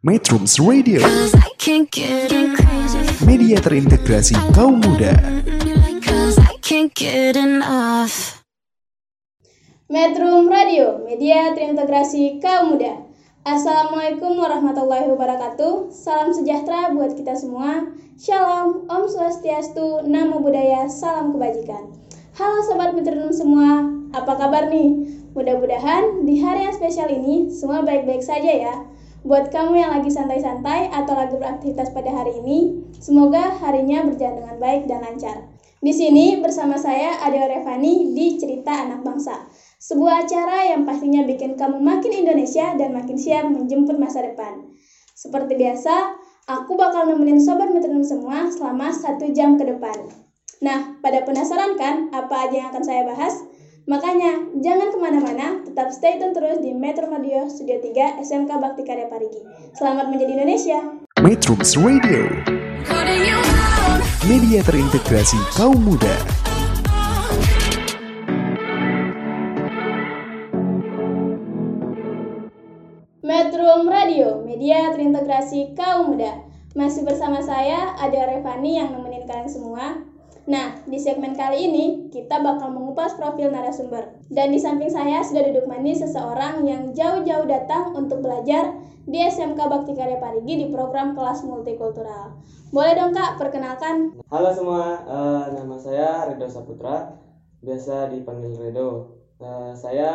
Metrums Radio, media terintegrasi kaum muda. Metrum Radio, media terintegrasi kaum muda. Assalamualaikum warahmatullahi wabarakatuh. Salam sejahtera buat kita semua. Shalom, Om Swastiastu, Namo Buddhaya, Salam Kebajikan. Halo Sobat Metronome semua, apa kabar nih? Mudah-mudahan di hari yang spesial ini semua baik-baik saja ya. Buat kamu yang lagi santai-santai atau lagi beraktivitas pada hari ini, semoga harinya berjalan dengan baik dan lancar. Di sini bersama saya Adel Revani di Cerita Anak Bangsa. Sebuah acara yang pastinya bikin kamu makin Indonesia dan makin siap menjemput masa depan. Seperti biasa, aku bakal nemenin Sobat Metronom semua selama satu jam ke depan. Nah, pada penasaran kan apa aja yang akan saya bahas? Makanya, jangan ke mana-mana, tetap stay tune terus di Metro Radio Studio 3 SMK Bakti Karya Parigi. Selamat menjadi Indonesia! Metrums Radio, media terintegrasi kaum muda. Metro Radio, media terintegrasi kaum muda. Masih bersama saya, ada Revani yang nemenin kalian semua. Nah, di segmen kali ini kita bakal mengupas profil narasumber. Dan di samping saya sudah duduk manis seseorang yang jauh-jauh datang untuk belajar di SMK Bakti Karya Parigi di program kelas multikultural. Boleh dong Kak, perkenalkan. Halo semua, eh, nama saya Redo Saputra, biasa dipanggil Redo. Eh, saya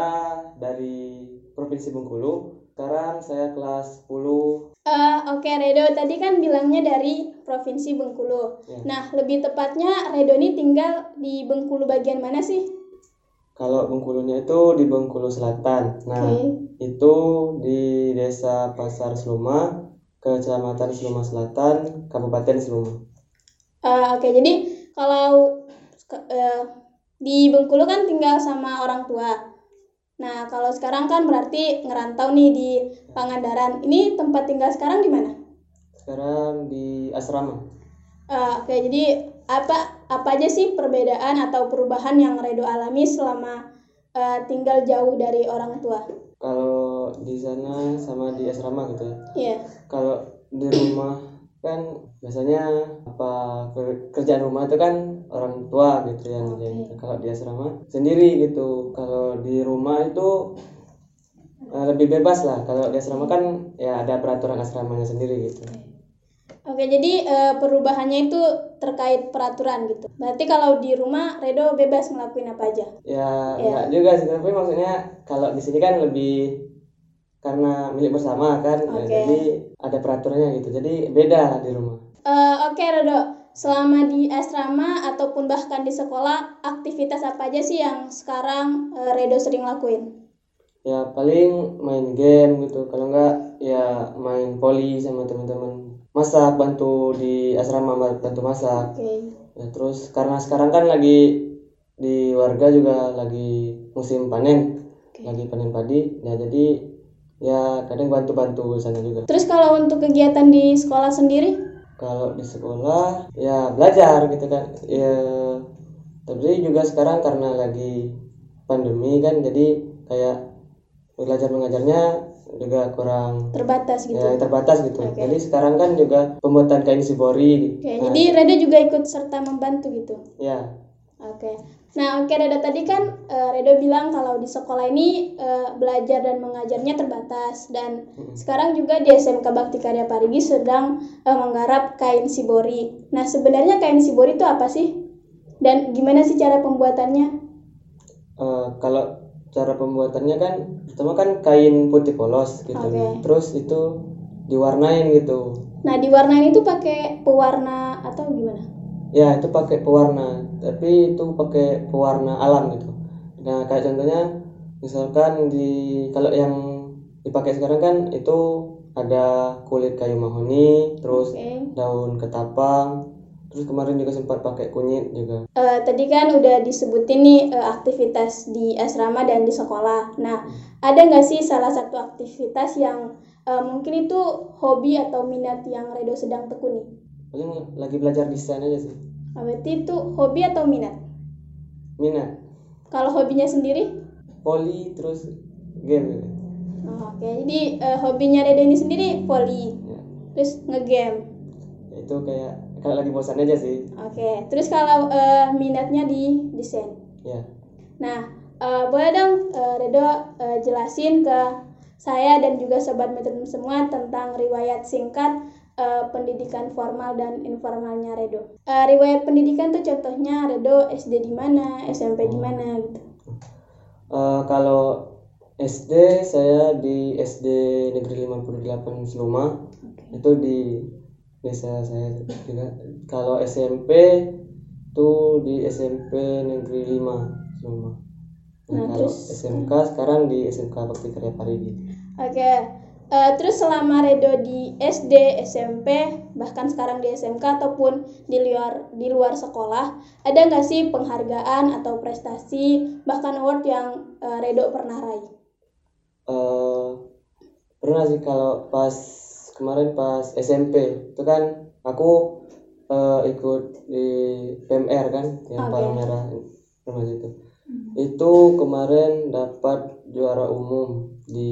dari Provinsi Bengkulu, sekarang saya kelas 10. Eh, Oke Redo, tadi kan bilangnya dari Provinsi Bengkulu. Ya. Nah, lebih tepatnya Redo ini tinggal di Bengkulu bagian mana sih? Kalau Bengkulunya itu di Bengkulu Selatan. Nah, Oke. itu di Desa Pasar Seluma, Kecamatan Seluma Selatan, Kabupaten Seluma. Eh, Oke, jadi kalau eh, di Bengkulu kan tinggal sama orang tua. Nah, kalau sekarang kan berarti ngerantau nih di Pangandaran. Ini tempat tinggal sekarang di mana? Sekarang di asrama. Eh, Oke, jadi apa apa aja sih perbedaan atau perubahan yang Redo alami selama eh, tinggal jauh dari orang tua? Kalau di sana sama di asrama gitu ya. Iya. kalau di rumah kan biasanya apa ke- kerjaan rumah itu kan orang tua gitu yang ngerjain. kalau di asrama sendiri gitu kalau di rumah itu eh, lebih bebas lah kalau di asrama kan ya ada peraturan asramanya sendiri gitu Oke, jadi eh, perubahannya itu terkait peraturan gitu. Berarti kalau di rumah Redo bebas ngelakuin apa aja. ya Iya. enggak juga sih tapi maksudnya kalau di sini kan lebih karena milik bersama kan ya, Oke. jadi ada peraturannya gitu jadi beda di rumah Eh, Oke, Redo. Selama di asrama ataupun bahkan di sekolah, aktivitas apa aja sih yang sekarang eh, Redo sering lakuin? ya paling main game gitu kalau enggak ya main poli sama teman-teman masak bantu di asrama bantu masak Oke. ya terus karena sekarang kan lagi di warga juga lagi musim panen Oke. lagi panen padi ya jadi ya kadang bantu-bantu sana juga Terus kalau untuk kegiatan di sekolah sendiri? kalau di sekolah ya belajar gitu kan ya tapi juga sekarang karena lagi pandemi kan jadi kayak belajar mengajarnya juga kurang Terbatas gitu. ya terbatas gitu. Oke. Jadi sekarang kan juga pembuatan kain sibori. Oke, Nah, jadi Redo juga ikut serta membantu gitu. ya Oke. Nah, oke Redo tadi kan eh, Redo bilang kalau di sekolah ini eh, belajar dan mengajarnya terbatas dan sekarang juga di SMK Bakti Karya Parigi sedang eh, menggarap kain sibori. Nah, sebenarnya kain sibori itu apa sih? Dan gimana sih cara pembuatannya? eh, kalau cara pembuatannya kan pertama kan kain putih polos gitu. Oke. Terus itu diwarnain gitu. Nah, diwarnain itu pakai pewarna atau gimana? Ya itu pakai pewarna, tapi itu pakai pewarna alam gitu. Nah kayak contohnya misalkan di kalau yang dipakai sekarang kan itu ada kulit kayu mahoni, terus Oke. daun ketapang, terus kemarin juga sempat pakai kunyit juga. Eh, tadi kan udah disebutin nih eh, aktivitas di asrama dan di sekolah. Nah, ada nggak sih salah satu aktivitas yang eh, mungkin itu hobi atau minat yang Redo sedang tekuni? Paling lagi belajar desain aja sih. Nah, berarti itu hobi atau minat? Minat, Kalau hobinya sendiri? poli terus game. Oh, Oke, jadi eh, hobinya Redo ini sendiri volley, Ya. terus ngegame. Itu kayak kalau lagi bosan aja sih. Oke, terus kalau eh, minatnya di desain. Ya. Nah, eh, boleh dong eh, Redo eh, jelasin ke saya dan juga sobat metronom semua tentang riwayat singkat eh, pendidikan formal dan informalnya Redo. Eh, riwayat pendidikan tuh contohnya Redo SD di mana, SMP di mana gitu. Eh, kalau SD saya di SD Negeri 58 Seluma itu di desa saya juga. Kalau SMP tuh di SMP Negeri 5 Seluma. Nah, Nah, kalau terus- SMK sekarang di SMK Bakti Karya Parigi. Oke, eh, terus selama Redo di SD, SMP, bahkan sekarang di SMK ataupun di luar di luar sekolah, ada nggak sih penghargaan atau prestasi bahkan award yang eh, Redo pernah raih? eh pernah sih kalau pas kemarin pas SMP itu kan aku eh, ikut di PMR kan yang Oke. palang merah remaja itu itu kemarin dapat juara umum di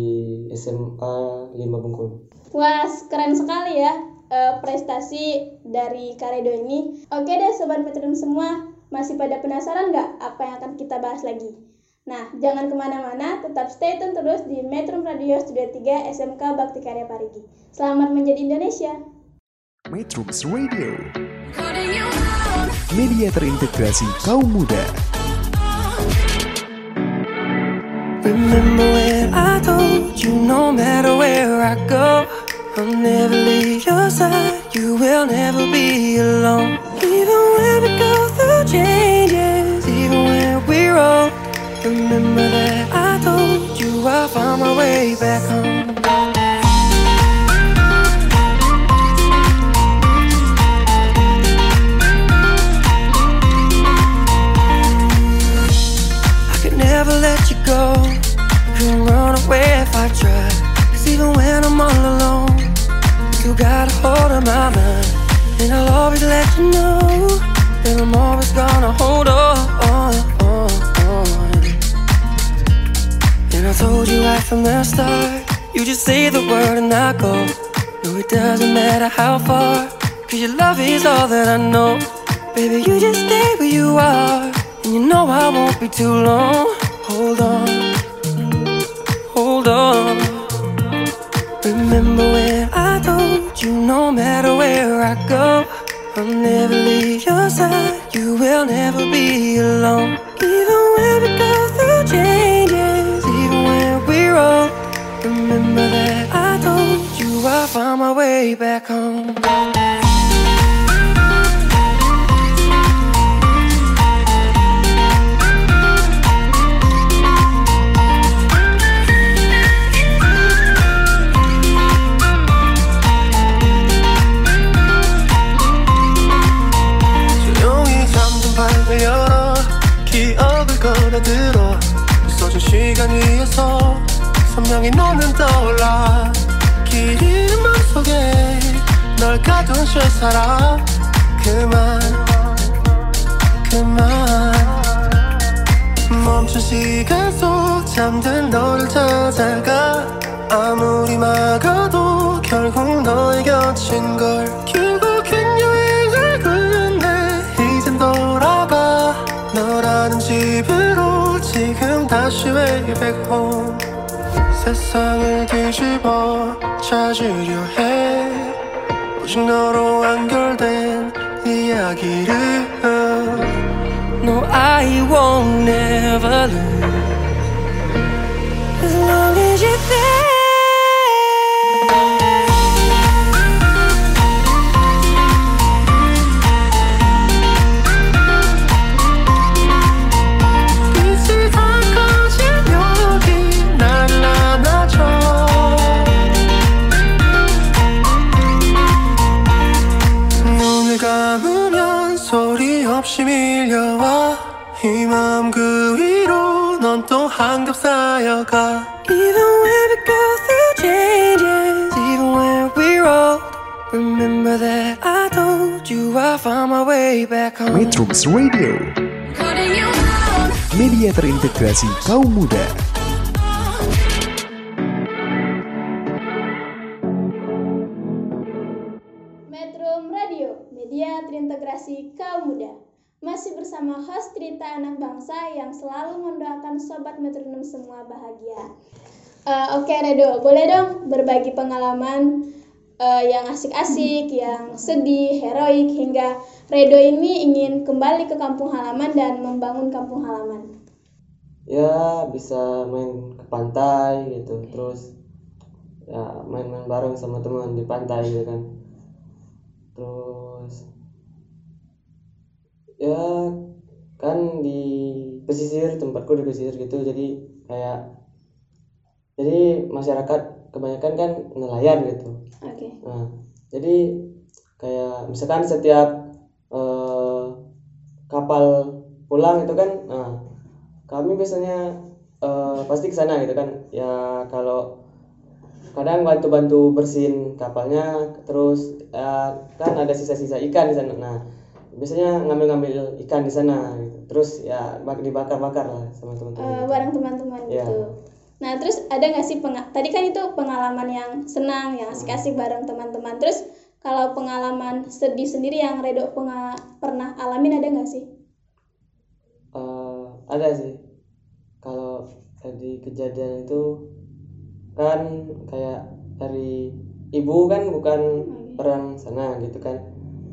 SMA 5 Bengkulu Wah, keren sekali ya eh, prestasi dari Karedo ini. Oke deh Sobat Metronom semua, masih pada penasaran nggak apa yang akan kita bahas lagi? Nah, jangan ke mana-mana, tetap stay tune terus di Metro Radio Studio 3 SMK Bakti Karya Parigi. Selamat menjadi Indonesia! Metrums Radio Media terintegrasi kaum muda Remember when I told you no matter where I go, I'll never leave your side. You will never be alone. Even when we go through changes, even when we're old. Remember that I told you I'll find my way back home. I could never let you go. Couldn't run away if I even when I'm all alone, you got a hold my mind. And I'll always let you know that I'm always gonna hold on. on, on. And I told you right from the start, you just say the word and I go. No, it doesn't matter how far, cause your love is all that I know. Baby, you just stay where you are, and you know I won't be too long. Hold on, hold on. Remember when I told you no matter where I go, I'll never leave your side. You will never be alone. Even when we go Remember that I told you I'll find my way back home. 선명히 너는 떠올라. 길 잃은 맘속에 널 가둔 채 살아 그만 그만. 멈춘 시간 속 잠든 너를 찾아가. 아무리 막아도 결국 너의 곁인 걸. 결국엔 여행을 끝내 이젠 돌아가. 너라는 집으로 지금 다시 way back home 세상을 뒤집어 찾으려 해. 오직 너로 연결된 이야기를 No, I won't never lose Metrums Radio. Media terintegrasi kaum muda. Metrum Radio, media terintegrasi kaum muda. Masih bersama host cerita anak bangsa yang selalu mendoakan sobat metronom semua bahagia. Uh, Oke okay, Redo, boleh dong berbagi pengalaman eh, yang asik-asik, yang sedih, heroik, hingga Redo ini ingin kembali ke kampung halaman dan membangun kampung halaman. ya bisa main ke pantai gitu. Terus ya main-main bareng sama teman di pantai gitu kan. Terus ya kan di pesisir tempatku di pesisir gitu. Jadi kayak jadi masyarakat kebanyakan kan nelayan gitu Oke. Nah, jadi kayak misalkan setiap eh, kapal pulang itu kan, nah kami biasanya eh, pasti ke sana gitu kan. Ya kalau kadang bantu-bantu bersihin kapalnya, terus eh, kan ada sisa-sisa ikan di sana. Nah, biasanya ngambil-ngambil ikan di sana gitu. Terus ya bak- dibakar-bakar lah sama teman-teman. Eh, bareng teman-teman gitu. Nah, terus ada nggak sih tadi kan itu pengalaman yang senang, yang asik-asik bareng teman-teman. Terus kalau pengalaman sedih sendiri yang Redo pernah alamin ada nggak sih? Eh, ada sih. Kalau tadi kejadian itu kan kayak dari ibu kan bukan orang sana gitu kan.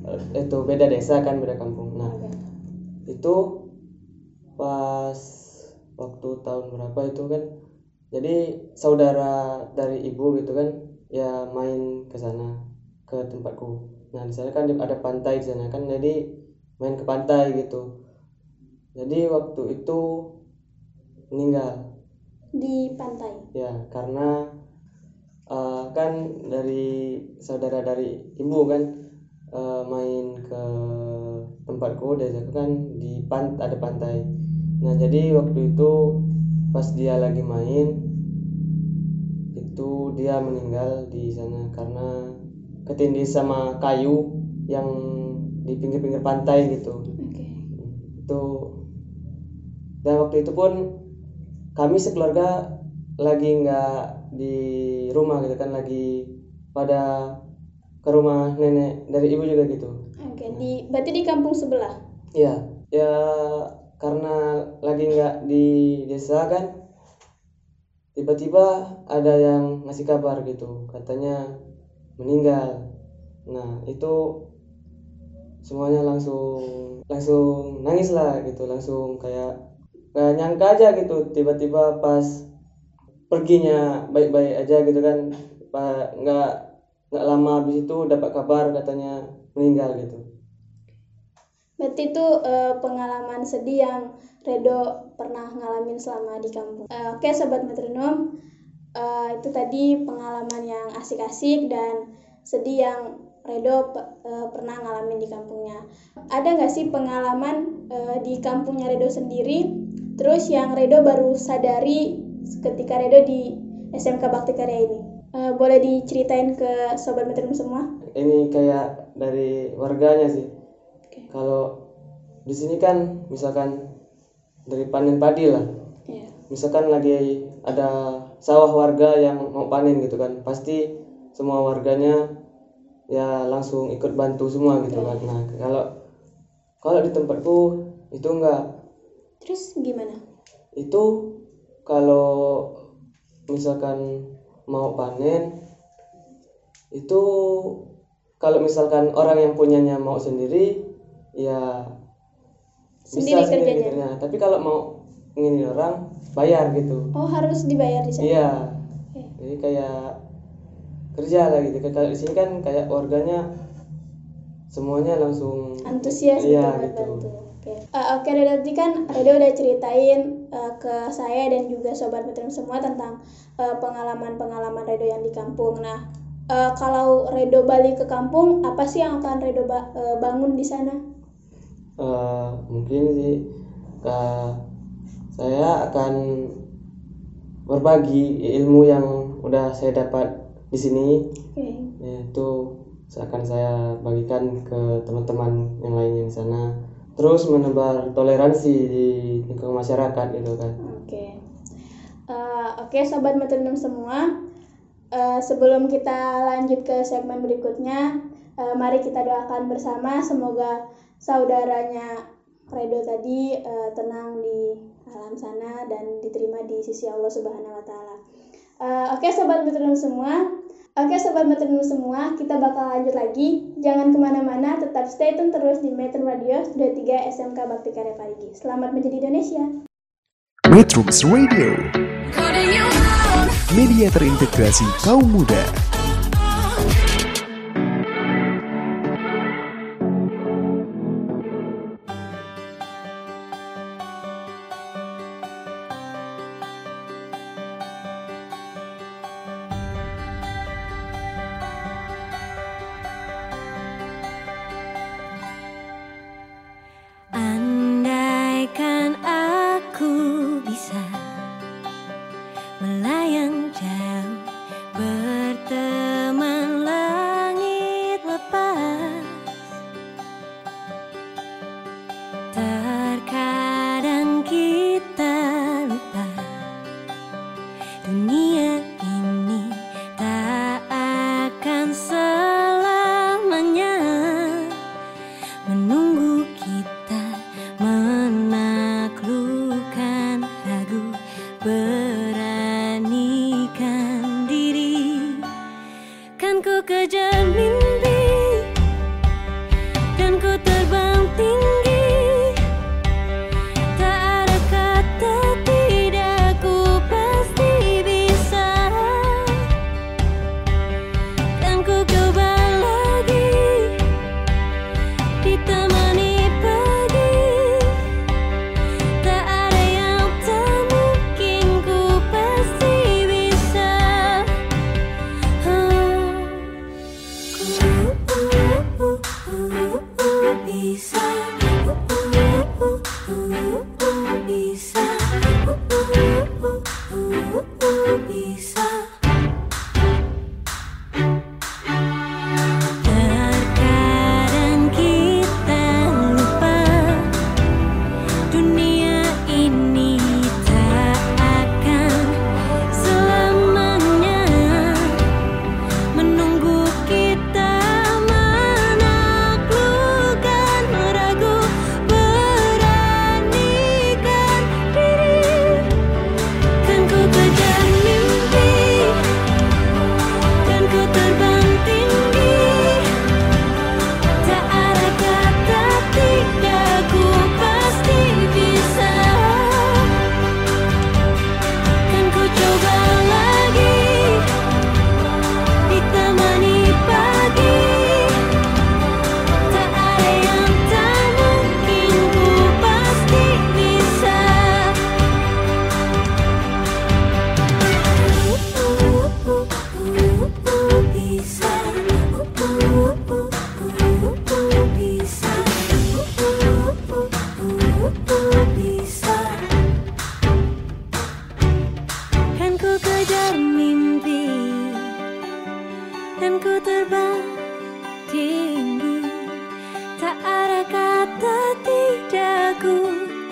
Eh, itu beda desa kan beda kampung. Nah itu pas waktu tahun berapa itu kan jadi saudara dari ibu gitu kan ya main ke sana ke tempatku. Nah di sana kan ada pantai di sana kan jadi main ke pantai gitu. Jadi waktu itu meninggal. Di pantai. ya karena eh, kan dari saudara dari ibu kan eh, main ke tempatku desaku kan di pan ada pantai. Nah jadi waktu itu pas dia lagi main dia meninggal di sana karena ketindih sama kayu yang di pinggir-pinggir pantai gitu Oke. itu dan waktu itu pun kami sekeluarga lagi nggak di rumah gitu kan lagi pada ke rumah nenek dari ibu juga gitu Oke, di berarti di kampung sebelah. ya ya karena lagi nggak di desa kan tiba-tiba ada yang ngasih kabar gitu katanya meninggal. Nah itu semuanya langsung langsung nangis lah gitu langsung kayak nggak nyangka aja gitu tiba-tiba pas perginya baik-baik aja gitu kan nggak nggak lama habis itu dapat kabar katanya meninggal gitu Berarti itu eh, pengalaman sedih yang Redo pernah ngalamin selama di kampung. Eh, Oke, sobat metronom, eh, itu tadi pengalaman yang asik-asik dan sedih yang Redo eh, pernah ngalamin di kampungnya. Ada nggak sih pengalaman eh, di kampungnya Redo sendiri, terus yang Redo baru sadari ketika Redo di SMK Bakti Karya ini? Eh, boleh diceritain ke sobat metronom semua? ini kayak dari warganya sih. Kalau di sini kan misalkan dari panen padi lah Iya. misalkan lagi ada sawah warga yang mau panen gitu kan pasti semua warganya ya langsung ikut bantu semua gitu kan nah kalau kalau di tempatku itu enggak Terus gimana? itu kalau misalkan mau panen itu kalau misalkan orang yang punyanya mau sendiri ya Sendiri bisa sendiri kerjanya? gitu. Nah, tapi kalau mau ingin orang bayar gitu Oh harus dibayar di sana? iya Oke. jadi kayak kerja lah gitu kalau di sini kan kayak warganya semuanya langsung Antusias iya gitu buat gitu bantu. Oke. Eh, Oke, Redo tadi kan Redo udah ceritain eh, ke saya dan juga sobat metronom semua tentang eh, pengalaman-pengalaman Redo yang di kampung. Nah, eh, kalau Redo balik ke kampung, apa sih yang akan Redo ba- eh, bangun di sana? Eh, mungkin sih ke saya akan berbagi ilmu yang udah saya dapat di sini. Okay. yaitu akan saya bagikan ke teman-teman yang lain di sana. Terus menebar toleransi di lingkungan masyarakat gitu kan. Oke. Okay. uh, oke okay, sobat metronom semua. Uh, sebelum kita lanjut ke segmen berikutnya uh, mari kita doakan bersama. Semoga saudaranya Kredo tadi uh, tenang di alam sana dan diterima di sisi Allah Subhanahu wa taala. Uh, oke okay, sobat metronom semua, Oke sobat metronom semua, kita bakal lanjut lagi. Jangan ke mana-mana, tetap stay tune terus di Metro Radio 23 SMK Bakti Karya Parigi. Selamat menjadi Indonesia. Metrums Radio Media terintegrasi kaum muda.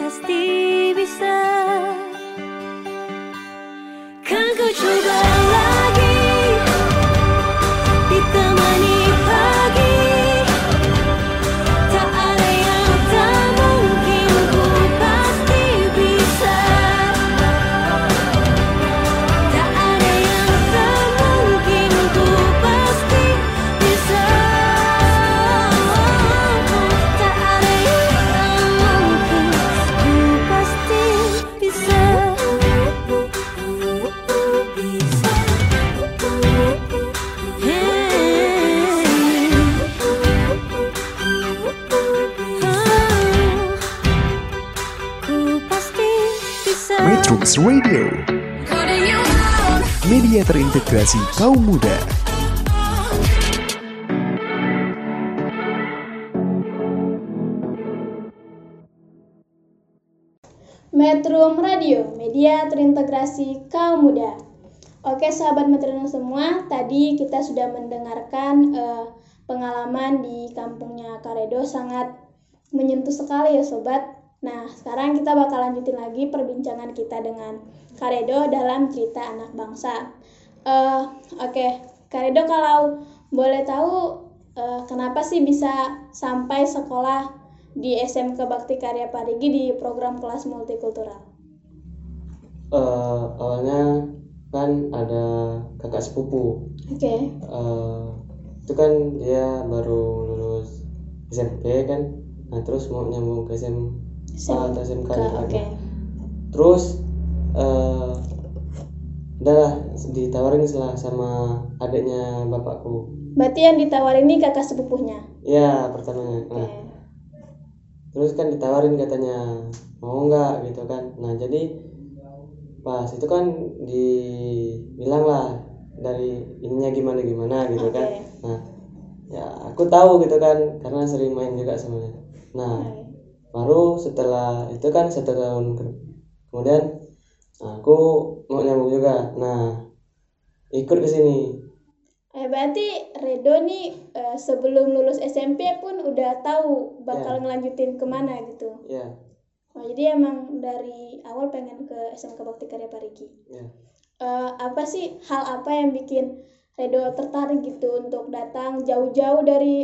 mīlestība Radio. Media terintegrasi kaum muda. Metro Radio, media terintegrasi kaum muda. Oke sahabat Metronom semua, tadi kita sudah mendengarkan eh, pengalaman di kampungnya Karedo. Sangat menyentuh sekali ya sobat. Nah, sekarang kita bakal lanjutin lagi perbincangan kita dengan Karedo dalam cerita anak bangsa. Uh, Oke, okay. Karedo kalau boleh tahu uh, kenapa sih bisa sampai sekolah di SMK Bakti Karya Parigi di program kelas multikultural? Uh, awalnya kan ada kakak sepupu. Oke. Okay. Uh, itu kan dia baru lulus SMP kan, nah terus mau nyambung ke SMP. SMK, oke. gitu. terus udahlah ditawarin lah sama adiknya bapakku Berarti yang ditawarin ini kakak sepupunya. ya pertamanya Oke. nah terus kan ditawarin katanya mau nggak gitu kan nah jadi pas itu kan dibilang lah dari ininya gimana gimana gitu kan Oke. nah ya aku tahu gitu kan karena sering main juga sama dia nah. Baru setelah itu kan satu tahun ke- kemudian aku mau nyambung juga nah ikut ke sini Eh, berarti Redo nih eh, sebelum lulus SMP pun udah tahu bakal Ya. ngelanjutin ke mana gitu. ya Oh, jadi emang dari awal pengen ke SMK Bakti Karya Parigi. ya Eh, apa sih hal apa yang bikin Redo tertarik gitu untuk datang jauh-jauh dari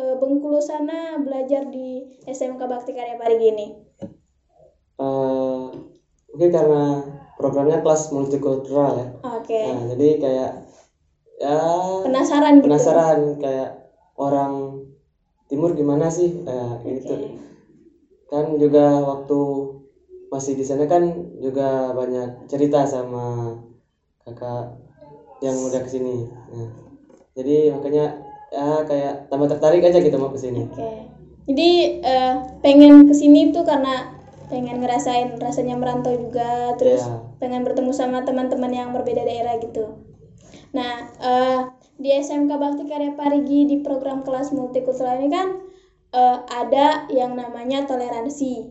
eh, Bengkulu sana belajar di SMK Bakti Karya Parigi ini? Eh, mungkin karena programnya kelas multikultural ya Oke, nah jadi kayak ya penasaran gitu. penasaran kayak orang timur gimana sih kayak Oke. gitu kan juga waktu masih di sana kan juga banyak cerita sama kakak yang udah ke sini nah, jadi makanya ya kayak tambah tertarik aja gitu mau ke sini Oke. Jadi eh, pengen ke sini tuh karena pengen ngerasain rasanya merantau juga, terus Ya. pengen bertemu sama teman-teman yang berbeda daerah gitu. Nah, eh, di SMK Bakti Karya Parigi di program kelas multikultural ini kan eh, ada yang namanya toleransi.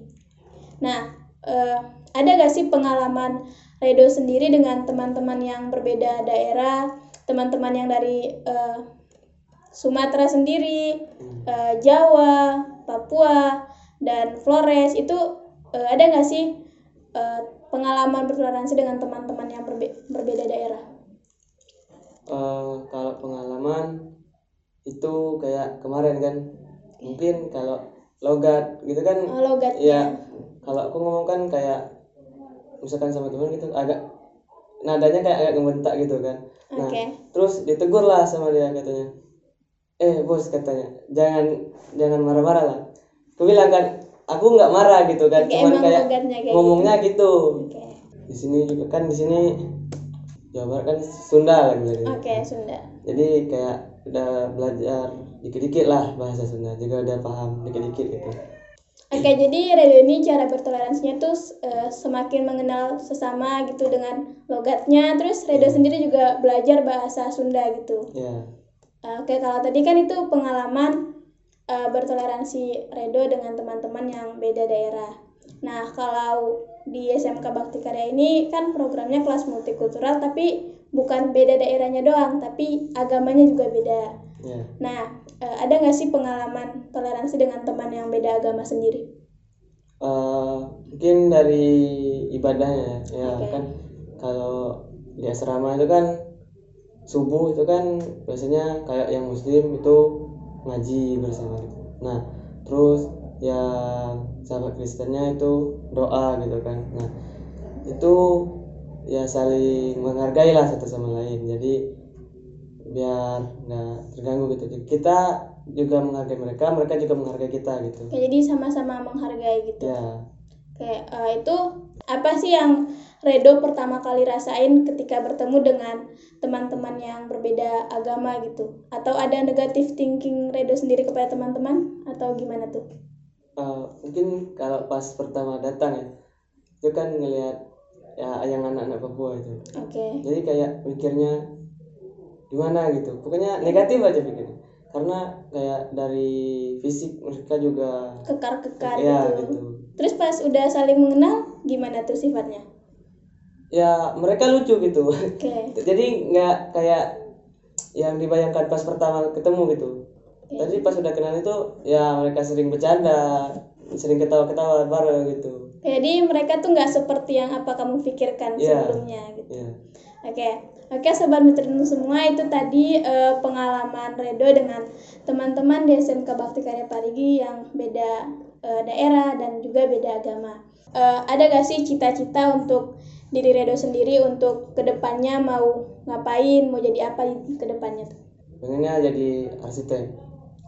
Nah, eh, ada gak sih pengalaman Redo sendiri dengan teman-teman yang berbeda daerah, teman-teman yang dari eh, Sumatera sendiri, eh, Jawa, Papua, dan Flores itu eh, ada nggak sih eh, pengalaman bertoleransi dengan teman-teman yang berbe- berbeda daerah? Eh, kalau pengalaman itu kayak kemarin kan mungkin kalau logat gitu kan Oh, logatnya. ya kalau aku ngomong kan kayak misalkan sama teman gitu agak nadanya kayak agak ngebentak gitu kan nah Oke. terus ditegur lah sama dia katanya eh bos katanya jangan jangan marah-marah lah aku bilang kan aku nggak marah gitu kan cuman emang kayak kayak ngomongnya gitu, Oke. di sini juga kan di sini Jawa Barat kan Sunda lah bilangnya. Oke, Sunda. jadi kayak udah belajar dikit-dikit lah bahasa Sunda juga udah paham dikit-dikit gitu Oke, jadi Redo ini cara bertoleransinya tuh eh, semakin mengenal sesama gitu dengan logatnya. Terus Redo sendiri juga belajar bahasa Sunda gitu. ya Oke, kalau tadi kan itu pengalaman eh, bertoleransi Redo dengan teman-teman yang beda daerah. Nah, kalau di SMK Bakti Karya ini kan programnya kelas multikultural, tapi bukan beda daerahnya doang, tapi agamanya juga beda. ya Nah, eh, ada nggak sih pengalaman toleransi dengan teman yang beda agama sendiri? Eh, mungkin dari ibadahnya ya Oke. kan kalau di asrama itu kan subuh itu kan biasanya kayak yang muslim itu ngaji bersama gitu. Nah terus yang sahabat Kristennya itu doa gitu kan. Nah itu ya saling menghargai lah satu sama lain. Jadi biar nggak terganggu gitu. Kita juga menghargai mereka mereka juga menghargai kita gitu. Oke, jadi sama-sama menghargai gitu. ya. Kayak eh, itu apa sih yang Redo pertama kali rasain ketika bertemu dengan teman-teman yang berbeda agama gitu? Atau ada negatif thinking Redo sendiri kepada teman-teman atau gimana tuh? Eh, mungkin kalau pas pertama datang ya itu kan ngelihat ya yang anak-anak Papua itu Oke. jadi kayak mikirnya gimana gitu pokoknya negatif aja pikirnya karena kayak dari fisik mereka juga Kekar-kekar ya gitu. gitu Terus pas udah saling mengenal gimana tuh sifatnya? ya mereka lucu gitu Oke. jadi nggak kayak yang dibayangkan pas pertama ketemu gitu Oke. tadi pas udah kenal itu ya mereka sering bercanda sering ketawa-ketawa bareng gitu Jadi mereka tuh nggak seperti yang apa kamu pikirkan Iya. sebelumnya gitu. ya Oke, Oke sobat metronome semua itu tadi eh, pengalaman Redo dengan teman-teman di SMK Bakti Karya Parigi yang beda eh, daerah dan juga beda agama. Eh, ada gak sih cita-cita untuk diri Redo sendiri untuk ke depannya mau ngapain, mau jadi apa di ke depannya tuh? pengennya jadi arsitek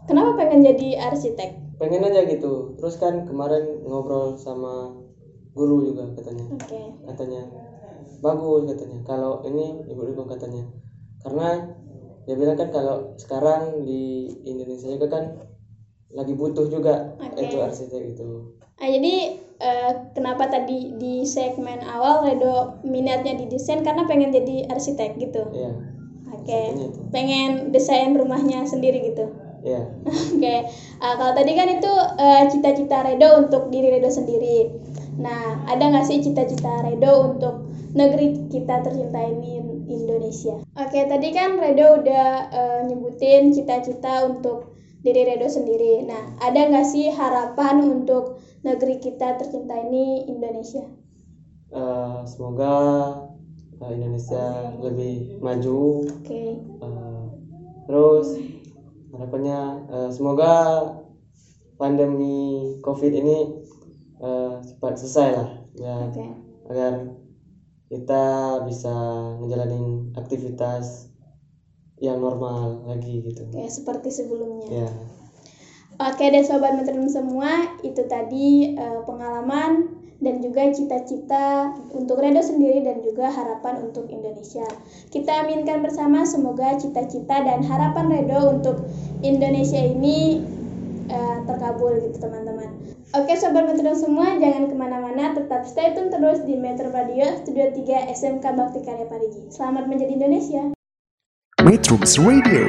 Kenapa pengen jadi arsitek? pengen aja gitu terus kan kemarin ngobrol sama guru juga katanya Oke. katanya bagus katanya kalau ini ibu-ibu katanya karena dia bilang kan kalau sekarang di Indonesia juga kan lagi butuh juga Oke. itu arsitek itu Nah, jadi eh, kenapa tadi di segmen awal Redo minatnya di desain karena pengen jadi arsitek gitu. ya Oke. Itu. Pengen desain rumahnya sendiri gitu. ya Oke. Ah, kalau tadi kan itu eh, cita-cita Redo untuk diri Redo sendiri. Nah, ada nggak sih cita-cita Redo untuk negeri kita tercinta ini Indonesia? Oke, tadi kan Redo udah eh, nyebutin cita-cita untuk diri Redo sendiri. Nah, ada nggak sih harapan untuk negeri kita tercinta ini Indonesia? Eh, semoga eh, Indonesia lebih maju Oke. Eh, terus harapannya eh, semoga pandemi covid ini eh, cepat selesai lah ya Oke. agar kita bisa ngejalanin aktivitas yang normal lagi gitu Oke, seperti sebelumnya. ya Oke deh sobat metronom semua, itu tadi eh, pengalaman dan juga cita-cita untuk Redo sendiri dan juga harapan untuk Indonesia. Kita aminkan bersama semoga cita-cita dan harapan Redo untuk Indonesia ini eh, terkabul gitu teman-teman. Oke sobat metronom semua, jangan ke mana-mana, tetap stay tune terus di Metro Radio Studio 3 SMK Bakti Karya Parigi. Selamat menjadi Indonesia. Metrums Radio,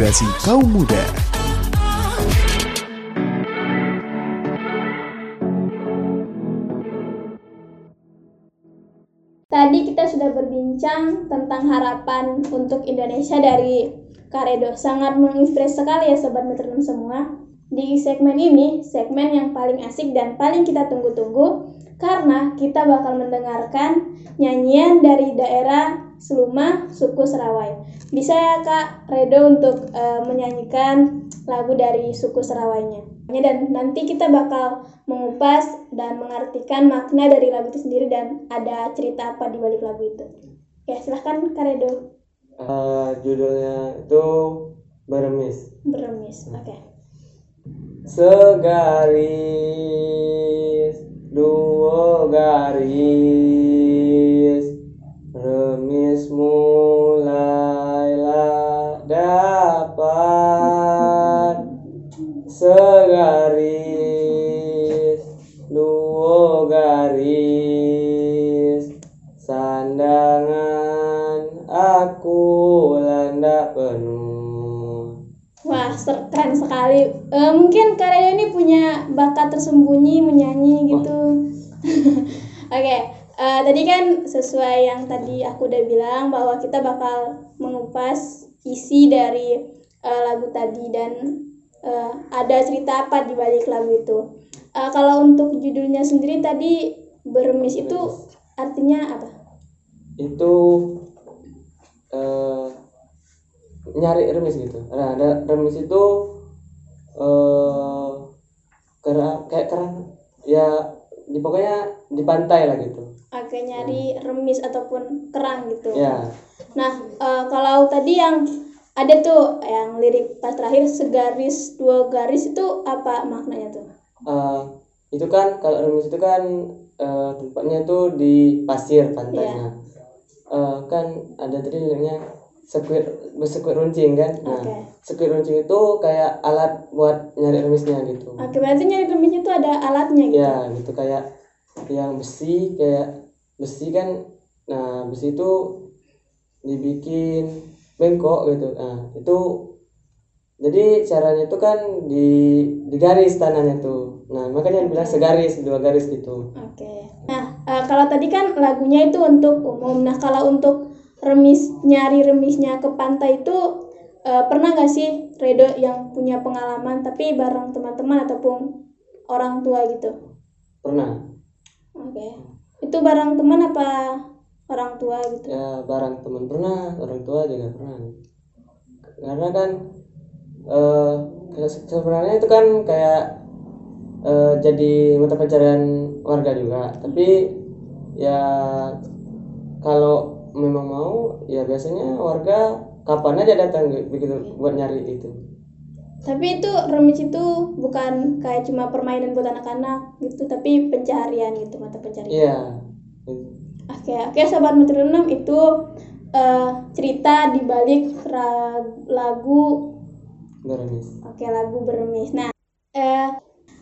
Terintegrasi kaum muda. Tadi kita sudah berbincang tentang harapan untuk Indonesia dari Karedo. Sangat menginspirasi sekali ya Sobat Metronom semua. Di segmen ini, segmen yang paling asik dan paling kita tunggu-tunggu karena kita bakal mendengarkan nyanyian dari daerah Seluma, suku Serawai. Bisa ya Kak Redo untuk eh, menyanyikan lagu dari suku Serawainya. Dan nanti kita bakal mengupas dan mengartikan makna dari lagu itu sendiri dan ada cerita apa di balik lagu itu. Ya, silahkan Kak Redo Eh, judulnya itu Beremis. berremis. Oke. Segaris, dua garis, remis mulailah dapat. Segaris, dua garis, sandangan aku landa penuh. Wah, keren sekali. Eh, mungkin Redo ini punya bakat tersembunyi menyanyi gitu. Oke, eh, tadi kan sesuai yang tadi aku udah bilang bahwa kita bakal mengupas isi dari eh, lagu tadi dan eh, ada cerita apa di balik lagu itu. Eh, kalau untuk judulnya sendiri tadi bermis itu artinya apa? itu eh, nyari remis gitu. Nah, ada remis itu eh kerang kayak kerang ya di pokoknya di pantai lah gitu. Oke, nyari remis ataupun kerang gitu. Ya, Nah, eh, kalau tadi yang ada tuh yang lirik pas terakhir segaris dua garis itu apa maknanya tuh? eh, itu kan kalau remis itu kan eh, tempatnya tuh di pasir pantainya. Eh, kan ada tadi liriknya sekuit bersekuit runcing kan. Nah, Oke. sekuit runcing itu kayak alat buat nyari remisnya gitu. Oke, berarti nyari remisnya tuh ada alatnya gitu. ya gitu kayak yang besi kayak besi kan nah besi itu dibikin bengkok gitu nah itu jadi caranya itu kan di di garis tanahnya tuh nah makanya dibilang segaris dua garis gitu Oke. Nah, eh, kalau tadi kan lagunya itu untuk umum. Nah, kalau untuk remis nyari remisnya ke pantai itu eh, pernah nggak sih Redo yang punya pengalaman tapi bareng teman-teman ataupun orang tua gitu? pernah Oke. Itu bareng teman apa orang tua gitu? ya barang teman pernah orang tua juga pernah karena kan ke- sebenarnya itu kan kayak eh, jadi mata pencarian warga juga tapi ya kalau memang mau ya biasanya warga kapan aja datang begitu buat nyari itu Tapi itu remis itu bukan kayak cuma permainan buat anak-anak gitu, tapi pencaharian gitu, mata pencarian. iya Oke, oke sobat metronom itu eh, cerita di balik lagu Beremis. oke lagu bermis. Nah, eh,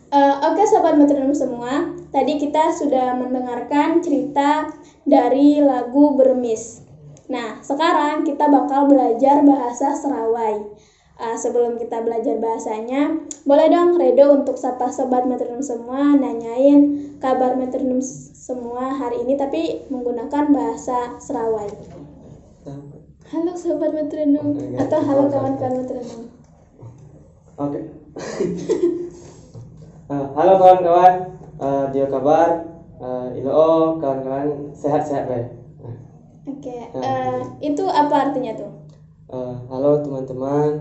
eh, oke sobat metronom semua, tadi kita sudah mendengarkan cerita dari lagu bermis. Nah, sekarang kita bakal belajar bahasa Serawai. Eh, sebelum kita belajar bahasanya, boleh dong Redo untuk sapa sobat metronom semua nanyain kabar metronom semua hari ini tapi menggunakan bahasa Serawai. Halo sobat metronom atau halo kawan-kawan metronom. Oke. Eh, halo kawan-kawan, Eh, dia kabar, Eh, ilo kawan-kawan sehat-sehat baik. Oke, itu apa artinya tuh? halo teman-teman,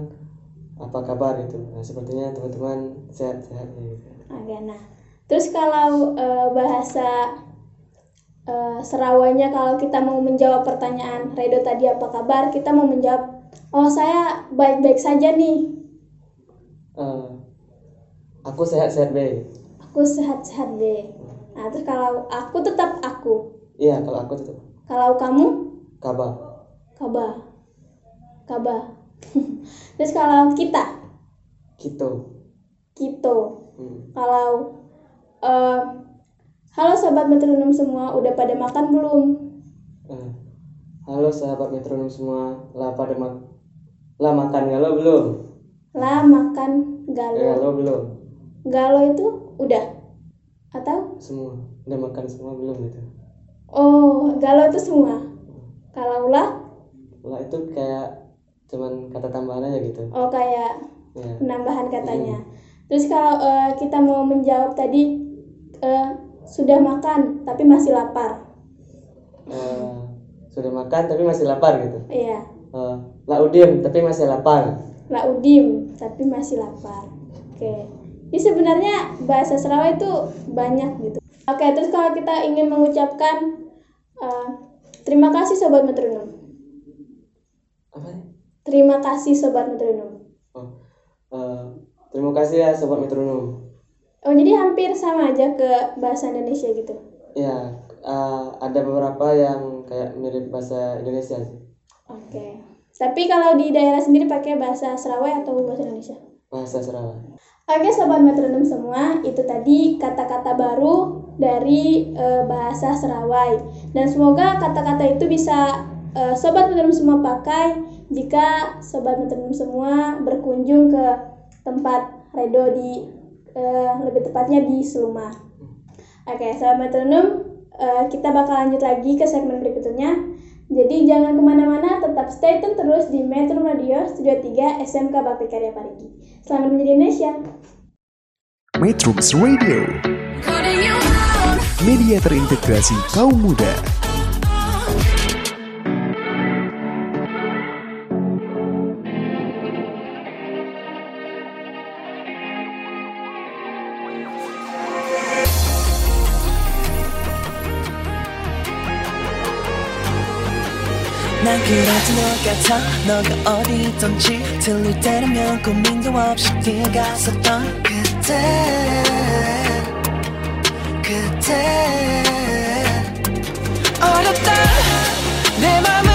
apa kabar itu? Nah, sepertinya teman-teman sehat-sehat ya. Oke, nah, terus kalau bahasa eh, Serawainya kalau kita mau menjawab pertanyaan Redo tadi apa kabar, kita mau menjawab, oh saya baik-baik saja nih, Eh, aku sehat-sehat baik. aku sehat-sehat deh. Nah, terus kalau aku tetap aku, Iya, kalau aku tetap kalau kamu kabar. kabar. Kaba. Terus kalau kita, Gitu. Kito. Hmm. Kalau eh, halo sobat metronom semua, udah pada makan belum? Eh, halo sahabat metronom semua, lah pada mak lah makan galau belum? Lah makan galo. galau belum? Galo itu udah atau Semua udah makan semua belum gitu? oh galo itu semua. Kalau lah Lah itu kayak cuman kata tambahan aja gitu. oh kayak Ya. penambahan katanya. Terus kalau eh, kita mau menjawab tadi eh, sudah makan tapi masih lapar. Eh, sudah makan tapi masih lapar gitu. Iya. Eh, lah udim tapi masih lapar. La udim tapi masih lapar. Oke. Ini sebenarnya bahasa Sarawak itu banyak gitu. Oke, terus kalau kita ingin mengucapkan eh, terima kasih sobat metronom. Apa? Terima kasih sobat metronom. Oh, eh, terima kasih ya sobat metronom. Oh, jadi hampir sama aja ke bahasa Indonesia gitu. Ya, eh, ada beberapa yang kayak mirip bahasa Indonesia sih. Oke. Tapi kalau di daerah sendiri pakai bahasa Sarawak atau bahasa Indonesia? Bahasa Sarawak. Oke sobat metronom semua, itu tadi kata-kata baru dari eh, bahasa Serawai. Dan semoga kata-kata itu bisa eh, sobat metronom semua pakai jika sobat metronom semua berkunjung ke tempat redo di eh, lebih tepatnya di Seluma. Oke, sobat metronom, eh, kita bakal lanjut lagi ke segmen berikutnya. Jadi jangan ke mana-mana, tetap stay tune terus di Metro Radio Studio 3 SMK Bakti Karya Parigi. Selamat menjadi Indonesia. Metrums Radio, media terintegrasi kaum muda. 난 그래도 너 같아 너가 어디 있던지 들릴 때라면 고민도 없이 뛰어갔었던 그때. 그때. 어렵다. 내 맘은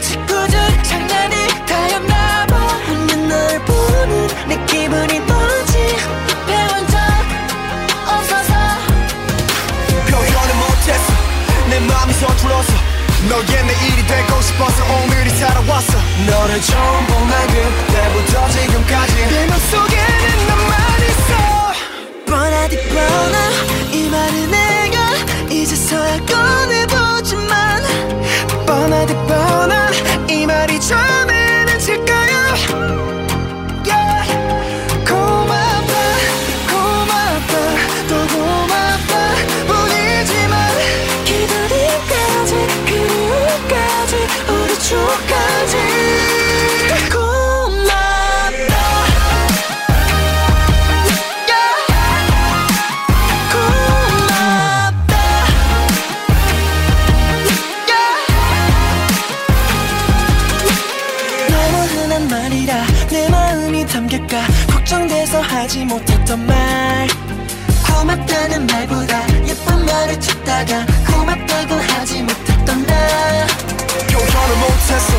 짓궂은 장난이 다였나 봐. 웃는 널 보는 내 기분이 뭐지? 배운 적 없어서. 표현을 못했어. 내 마음이 서툴러서 너의 내일이 되고 싶어서 오늘이 살아왔어. 너를 처음 본날 그때부터 지금까지. 내 맘속에는 너만 있어. 뻔하디 뻔하 이 말은 내가 이제서야 꺼내보지만. 뻔하디 뻔한 이 말이 처음에 다가 고맙다고 하지 못했던 나. 표현을 못했어.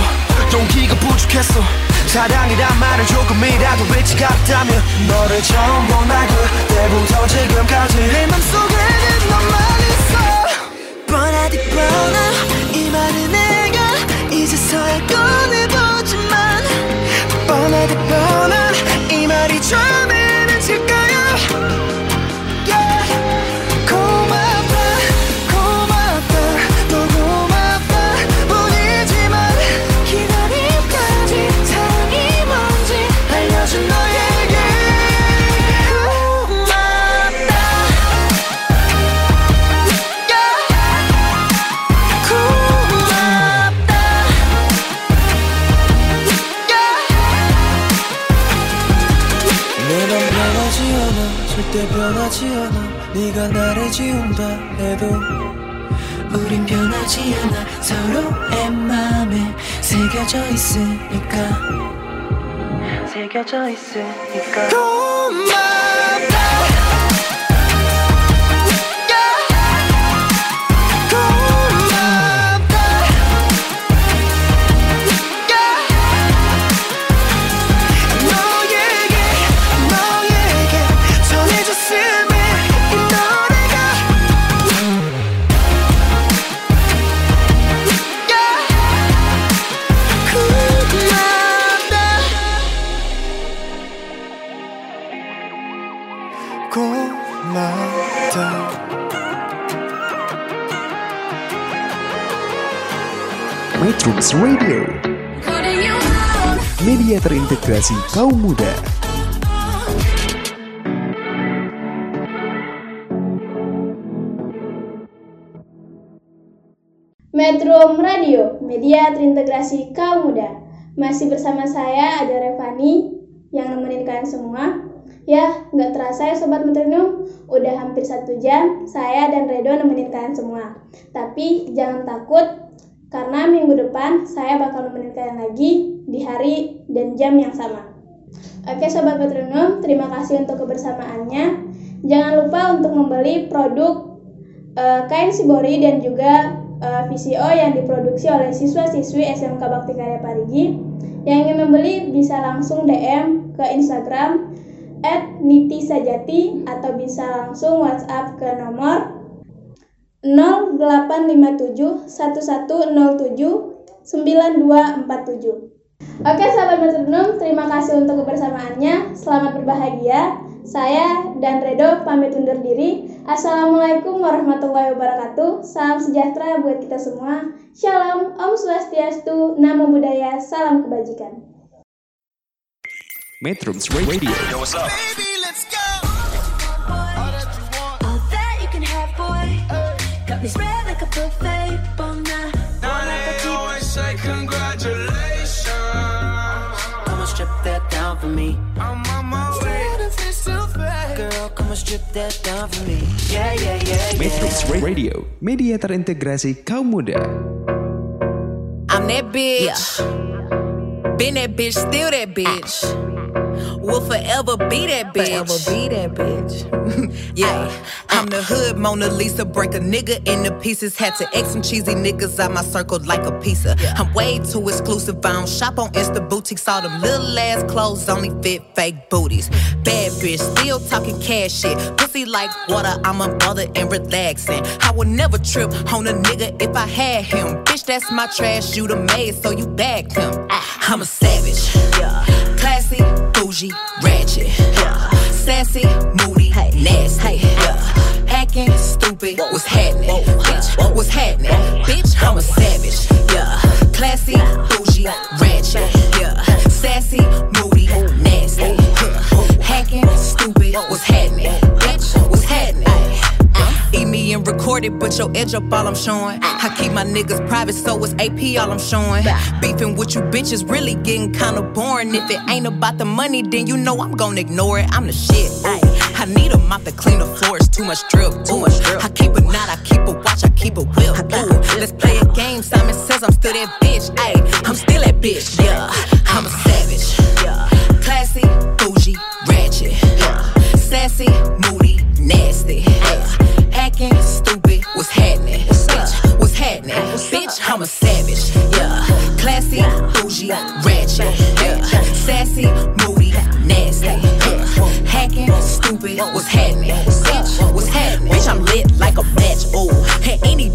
용기가 부족했어. 사랑이란 말을 조금이라도 외치 같다면 너를 처음 본날 그때부터 지금까지 내 맘속에는 너만 있어. 뻔하디 뻔하 이 말은 내가 이제서야 꺼내보지만. 뻔하디 뻔한 places you go. Media terintegrasi kaum muda. Metro Radio, media terintegrasi kaum muda. Masih bersama saya ada Revani yang nemenin kalian semua. Ya, nggak terasa ya Sobat Metronom, udah hampir satu jam saya dan Redo nemenin kalian semua. Tapi jangan takut, karena minggu depan saya bakal nemenin kalian lagi di hari dan jam yang sama. Oke Sobat Metronom, terima kasih untuk kebersamaannya. Jangan lupa untuk membeli produk eh, kain Sibori dan juga eh, VCO yang diproduksi oleh siswa-siswi SMK Bakti Karya Parigi. Yang ingin membeli bisa langsung DM ke Instagram @nitisajati atau bisa langsung WhatsApp ke nomor 0857 1107 9247. Oke sahabat metronom, terima kasih untuk kebersamaannya. Selamat berbahagia. Saya dan Redo pamit undur diri. Assalamualaikum warahmatullahi wabarakatuh. Salam sejahtera buat kita semua. Shalom, Om Swastiastu, Namo Buddhaya, Salam Kebajikan. Metrums Radio. Baby, let's go. Spread like a buffet, bon night. Now they always say congratulations. Come on, strip that down for me. I'm on my way. If it's too fast. Girl, come on, strip that down for me. Yeah, yeah, yeah, Metrums yeah. Radio, media terintegrasi kaum muda. I'm that bitch. Been that bitch, still that bitch. Will forever be that bitch. Forever be that bitch. yeah. I'm the hood Mona Lisa. Break a nigga into pieces. Had to X some cheesy niggas out my circle like a pizza. I'm way too exclusive. I don't shop on Insta boutiques. All them little ass clothes only fit fake booties. Bad bitch, still talking cash shit. Pussy like water. I'm a mother and relaxing. I would never trip on a nigga if I had him. Bitch, that's my trash. You the maid, so you bagged him. Ah. I'm a savage. Yeah. Bougie, ratchet. Yeah. Sassy, moody, nasty. Yeah. Acting stupid. What's happening? Bitch, what's happening? Bitch, I'm a savage. Yeah. Classy, bougie, ratchet. Yeah. Sassy, moody, nasty. Hacking, stupid. What's happening? Bitch, what's happening? Me and record it, but your edge up all I'm showing. I keep my niggas private, so it's AP all I'm showing. Beefing with you bitches really getting kinda boring. If it ain't about the money, then you know I'm gonna ignore it. I'm the shit. Ooh. I need a mop to clean the floors. Too much drip. Too much drip. I keep a knot, I keep a watch, I keep a whip. Ooh. Let's play a game. Simon says I'm still that bitch. Ayy, I'm still that bitch. Yeah, I'm a savage. Yeah, classy, bougie, ratchet. Yeah, sassy, moody. Acting stupid, what's happening? Bitch, what's happening? Bitch, I'm a savage. Yeah, classy, bougie, ratchet. Yeah, sassy, moody, nasty. Yeah. Hacking, stupid, what's happening?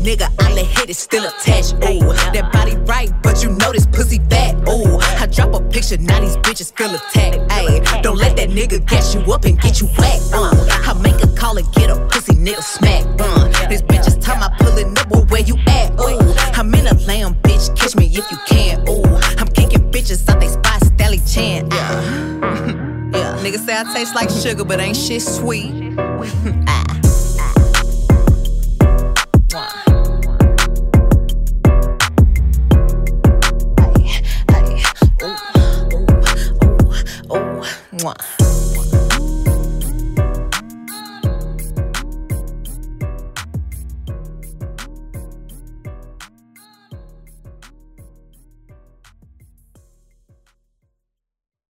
Nigga I let hit is still attached. Ooh, that body right, but you know this pussy fat. Ooh, I drop a picture, now these bitches feel attacked. Ayy, don't let that nigga gas you up and get you whacked. Uh, I make a call and get a pussy nigga smack. Uh, this bitch is time I pulling up, well, where you at? Ooh, I'm in a lamb, bitch, catch me if you can. Ooh, I'm kicking bitches out they spot, Stelly Chan. Yeah. yeah, niggas say I taste like sugar, but ain't shit sweet. Ah. Mwah.